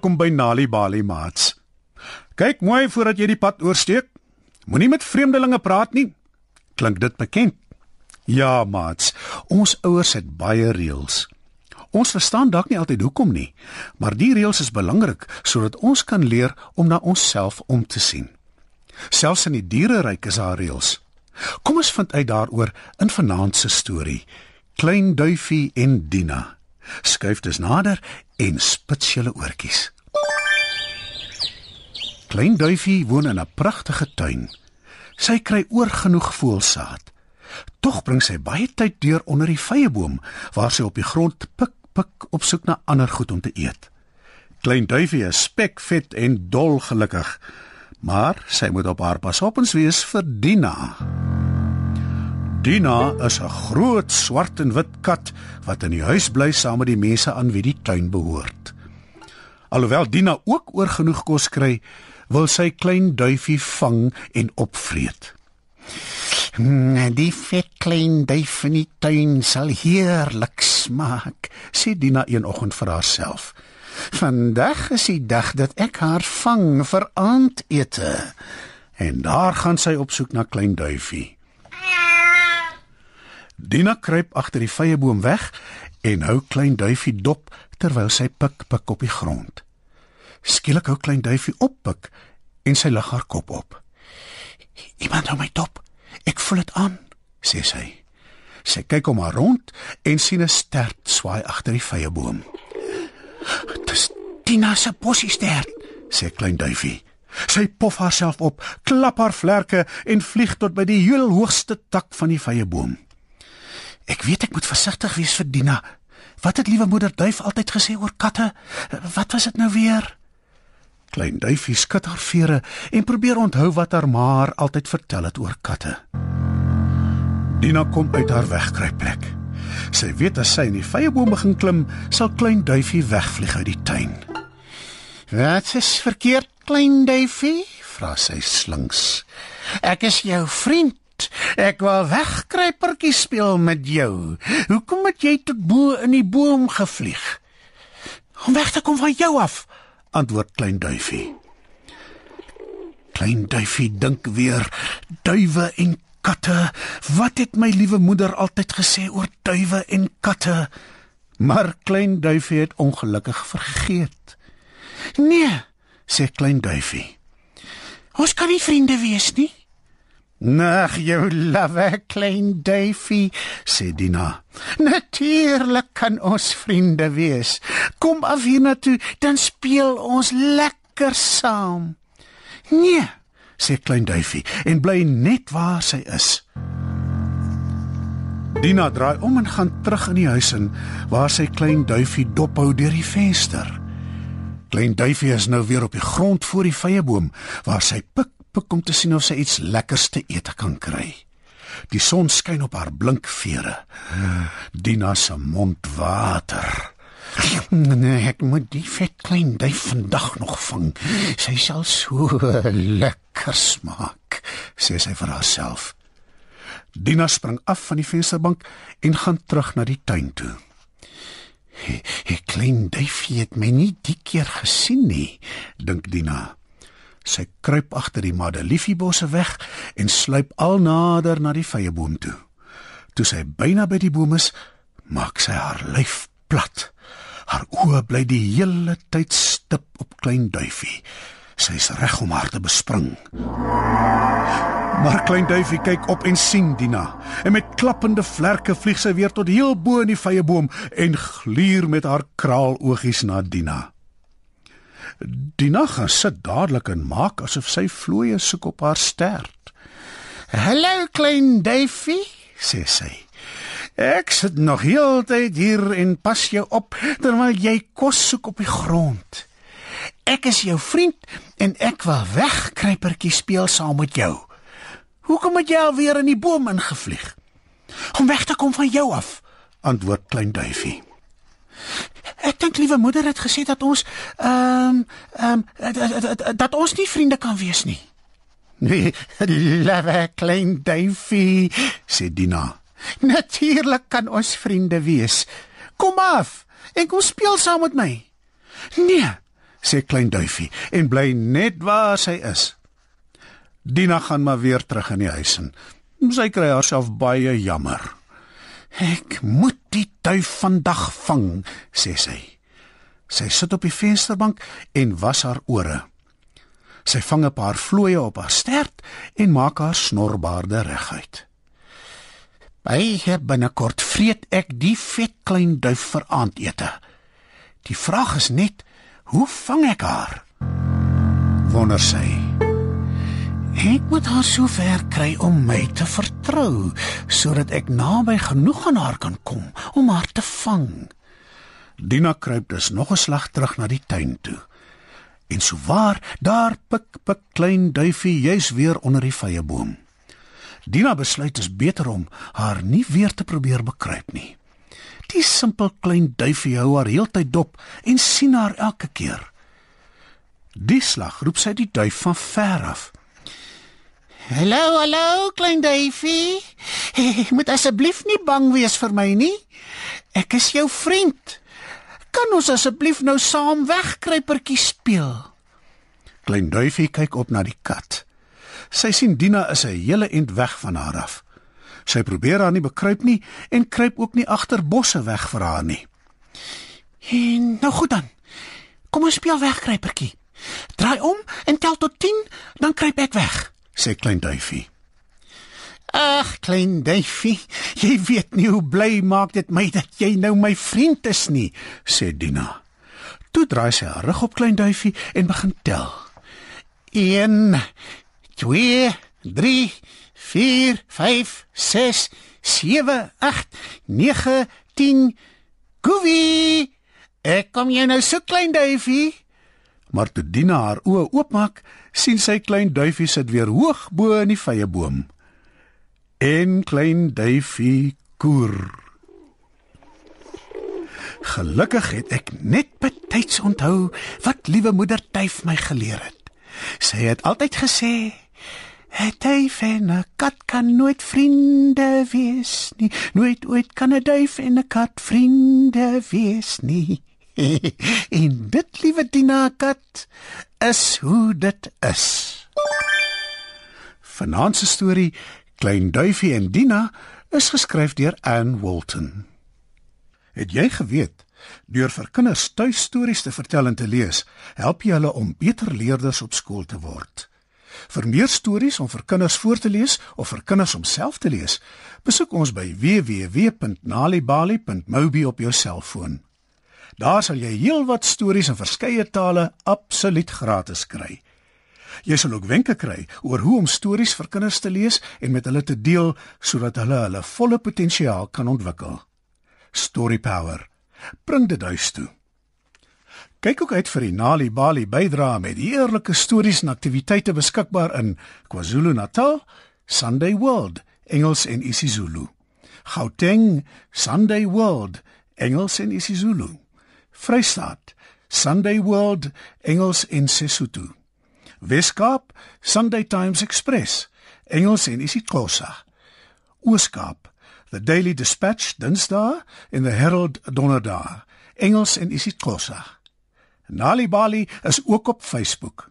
Welkom by Nali Bali Mats. Kyk mooi voordat jy die pad oorsteek. Moenie met vreemdelinge praat nie. Klink dit bekend? Ja, Mats. Ons ouers het baie reëls. Ons verstaan dalk nie altyd hoekom nie, maar die reëls is belangrik sodat ons kan leer om na onsself om te sien. Selfs in die diereryk is daar reëls. Kom ons vind uit daaroor in vanaand se storie. Klein duifie en Dina. Skuif dus nader en spits julle oortjies. Klein duifie woon in 'n pragtige tuin. Sy kry oorgenoeg voelsaad. Tog bring sy baie tyd deur onder die vyeboom waar sy op die grond pik pik op soek na ander goed om te eet. Klein duifie is spekvet en dol gelukkig, maar sy moet op haar pas op ons wees vir Dina. Dina is 'n groot swart en wit kat wat in die huis bly saam met die mense aan wie die tuin behoort. Alhoewel Dina ook oorgenoeg kos kry, wil sy klein duifie vang en opvreet. Mm, Die vet klein duif in die tuin sal heerlik smaak, Sê Dina een oggend vir haarself. Vandag is die dag dat ek haar vang vir aandete. En daar gaan sy op soek na klein duifie. Dina kruip agter die vyeboom weg en hou klein duifie dop terwyl sy pik pik op die grond. Skielik hou klein duifie op pik en sy lig haar kop op. Iemand hou my dop. Ek voel dit aan, sê sy. Sy kyk om haar rond en sien 'n stert swaai agter die vyeboom. Dis Tina se bossie stert, sê klein duifie. Sy pof haarself op, klap haar vlerke en vlieg tot by die heel hoogste tak van die vyeboom. Ek weet ek moet versigtig wees vir Dina. Wat het liewe moeder duif altyd gesê oor katte? Wat was dit nou weer? Klein duifie skud haar vere en probeer onthou wat haar ma haar altyd vertel het oor katte. Dina kom uit haar wegkruipplek. Sy weet as sy in die vyeboom begin klim, sal klein duifie wegvlieg uit die tuin. Wat is verkeerd, klein duifie? vra sy slinks. Ek is jou vriend. Ek wil wegkruipertjie speel met jou. Hoekom het jy tot bo in die boom gevlieg? Om weg te kom van jou af, antwoord klein duifie. Klein duifie dink weer duwe en katte. Wat het my liewe moeder altyd gesê oor duwe en katte? Maar klein duifie het ongelukkig vergeet. Nee, sê klein duifie. Ons kan nie vriende wees nie. Nag jou lawe klein duifie, sê Dina. Natuurlik kan ons vriende wees. Kom af hiernatoe, dan speel ons lekker saam. Nee, sê klein duifie en bly net waar sy is. Dina draai om en gaan terug in die huis in waar sy klein duifie dophou deur die venster. Klein duifie is nou weer op die grond voor die vyeboom waar sy pik pik om te sien of sy iets lekkers te eet kan kry. Die son skyn op haar blink vere. Dina se mond water. Nee, ek moet die vet klein duif vandag nog vang. Sy sal so lekker smaak, sê sy vir haarself. Dina spring af van die vensterbank en gaan terug na die tuin toe. "Die klein duifie het my nie die keer gesien nie," dink Dina. Sy kruip agter die madeliefbosse weg en sluip al nader na die vyeboom toe. Toe sy byna by die boom is, maak sy haar lyf plat. Haar oë bly die hele tyd stip op klein duifie. Sy's reg om haar te bespring. Maar klein duifie kyk op en sien Dina. En met klappende vlerke vlieg sy weer tot heel bo in die vyeboom en gluur met haar kraaloogies na Dina. Dina gaan sit dadelik en maak asof sy vlooie soek op haar stert. "Hallo klein duifie," sê sy. "Ek sit nog heeltyd hier en pas jou op terwyl jy kos soek op die grond. Ek is jou vriend en ek wil wegkruipertjie speel saam met jou. Hoekom het jy alweer in die boom ingevlieg?" "Om weg te kom van jou af," antwoord klein duifie. Liewe moeder het gesê dat ons ehm um, ehm um, dat ons nie vriende kan wees nie. Nee, liewe klein duifie, sê Dina. Natuurlik kan ons vriende wees. Kom af en kom speel saam met my. Nee, sê klein duifie en bly net waar sy is. Dina gaan maar weer terug in die huis in. Sy kry haarself baie jammer. Ek moet die duif vandag vang, sê sy. Sy sit op die vensterbank en was haar ore. Sy vang 'n paar vlooie op haar stert en maak haar snorbaarde reguit. Baie binnekort vreet ek die vet klein duif vir aandete. Die vraag is net, hoe vang ek haar? Wonder sy. Ek moet haar so ver kry om my te vertrou sodat ek naby genoeg aan haar kan kom om haar te vang. Dina kruip dus nog 'n slag terug na die tuin toe. En so waar, daar pik pik klein duifie juis weer onder die vyeboom. Dina besluit dit is beter om haar nie weer te probeer bekruip nie. Die simpel klein duifie hou haar heeltyd dop en sien haar elke keer. Die slag roep sy die duif van ver af. Hallo, hallo, klein duifie. Jy moet asseblief nie bang wees vir my nie. Ek is jou vriend. Kan ons asseblief nou saam wegkruipertjie speel? Klein duifie kyk op na die kat. Sy sien Dina is 'n hele ent weg van haar af. Sy probeer haar nie bekruip nie en kruip ook nie agter bosse weg vir haar nie. En nou goed dan. Kom ons speel wegkruipertjie. Draai om en tel tot 10, dan kruip ek weg sê klein duifie. Ag, klein duifie, jy weet nie hoe bly maak dit my dat jy nou my vriend is nie, sê Dina. Toe draai sy haar rug op klein duifie en begin tel. 1 2 3 4 5 6 7 8 9 10 Goeie! Ek kom jy nou so klein duifie? Maar toe Dina haar oë oopmaak, sien sy klein duifie sit weer hoog bo in die vyeboom. En klein duifie koer. Gelukkig het ek net betyds onthou wat liewe moeder Tuif my geleer het. Sy het altyd gesê: "’n Duif en 'n kat kan nooit vriende wees nie. Nooit ooit kan 'n duif en 'n kat vriende wees nie." en dit liewe Dina kat is hoe dit is. Vanaand se storie Klein Duifie en Dina is geskryf deur Anne Walton. Het jy geweet deur vir kinders tuistories te vertel en te lees, help jy hulle om beter leerders op skool te word? Vir meer stories om vir kinders voor te lees of vir kinders om self te lees, besoek ons by www.nalibali.mobi op jou selfoon. Daar sal jy heelwat stories in verskeie tale absoluut gratis kry. Jy sal ook wenke kry oor hoe om stories vir kinders te lees en met hulle te deel sodat hulle hulle volle potensiaal kan ontwikkel. Story Power. Bring dit huis toe. Kyk ook uit vir die Nali Bali bydra met eerlike stories en aktiwiteite beskikbaar in KwaZulu-Natal, Sunday World, Engels en isiZulu. Gauteng, Sunday World, Engels en isiZulu. Vrystaat, Sunday World, Engels en Sesotho. Weskaap, Sunday Times Express, Engels en isiXhosa. Ooskaap, The Daily Dispatch, Dinsdae en The Herald Donderdae, Engels en isiXhosa. Nali Bali is ook op Facebook.